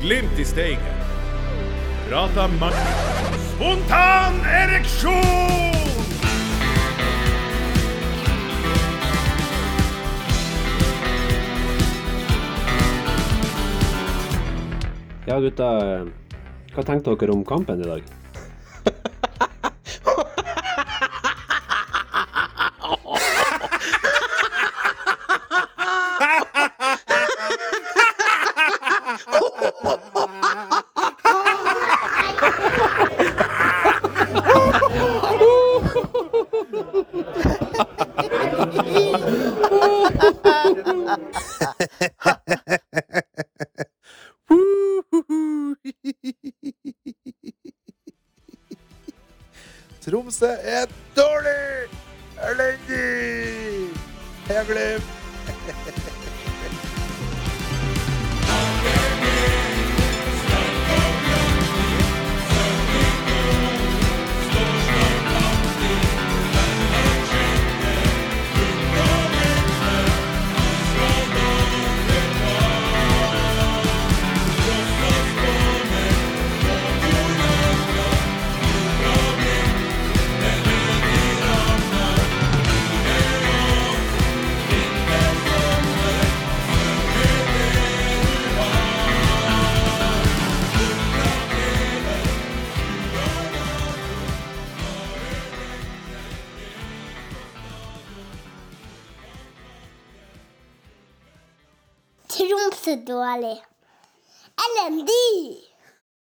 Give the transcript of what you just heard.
glimt i steigen. Prata makt. Spontan ereksjon! Ja, gutta. Hva tenkte dere om kampen i dag? Tromsø er dårlig! Elendig! Heia Glimt! Tromsø dårlig. Elendig!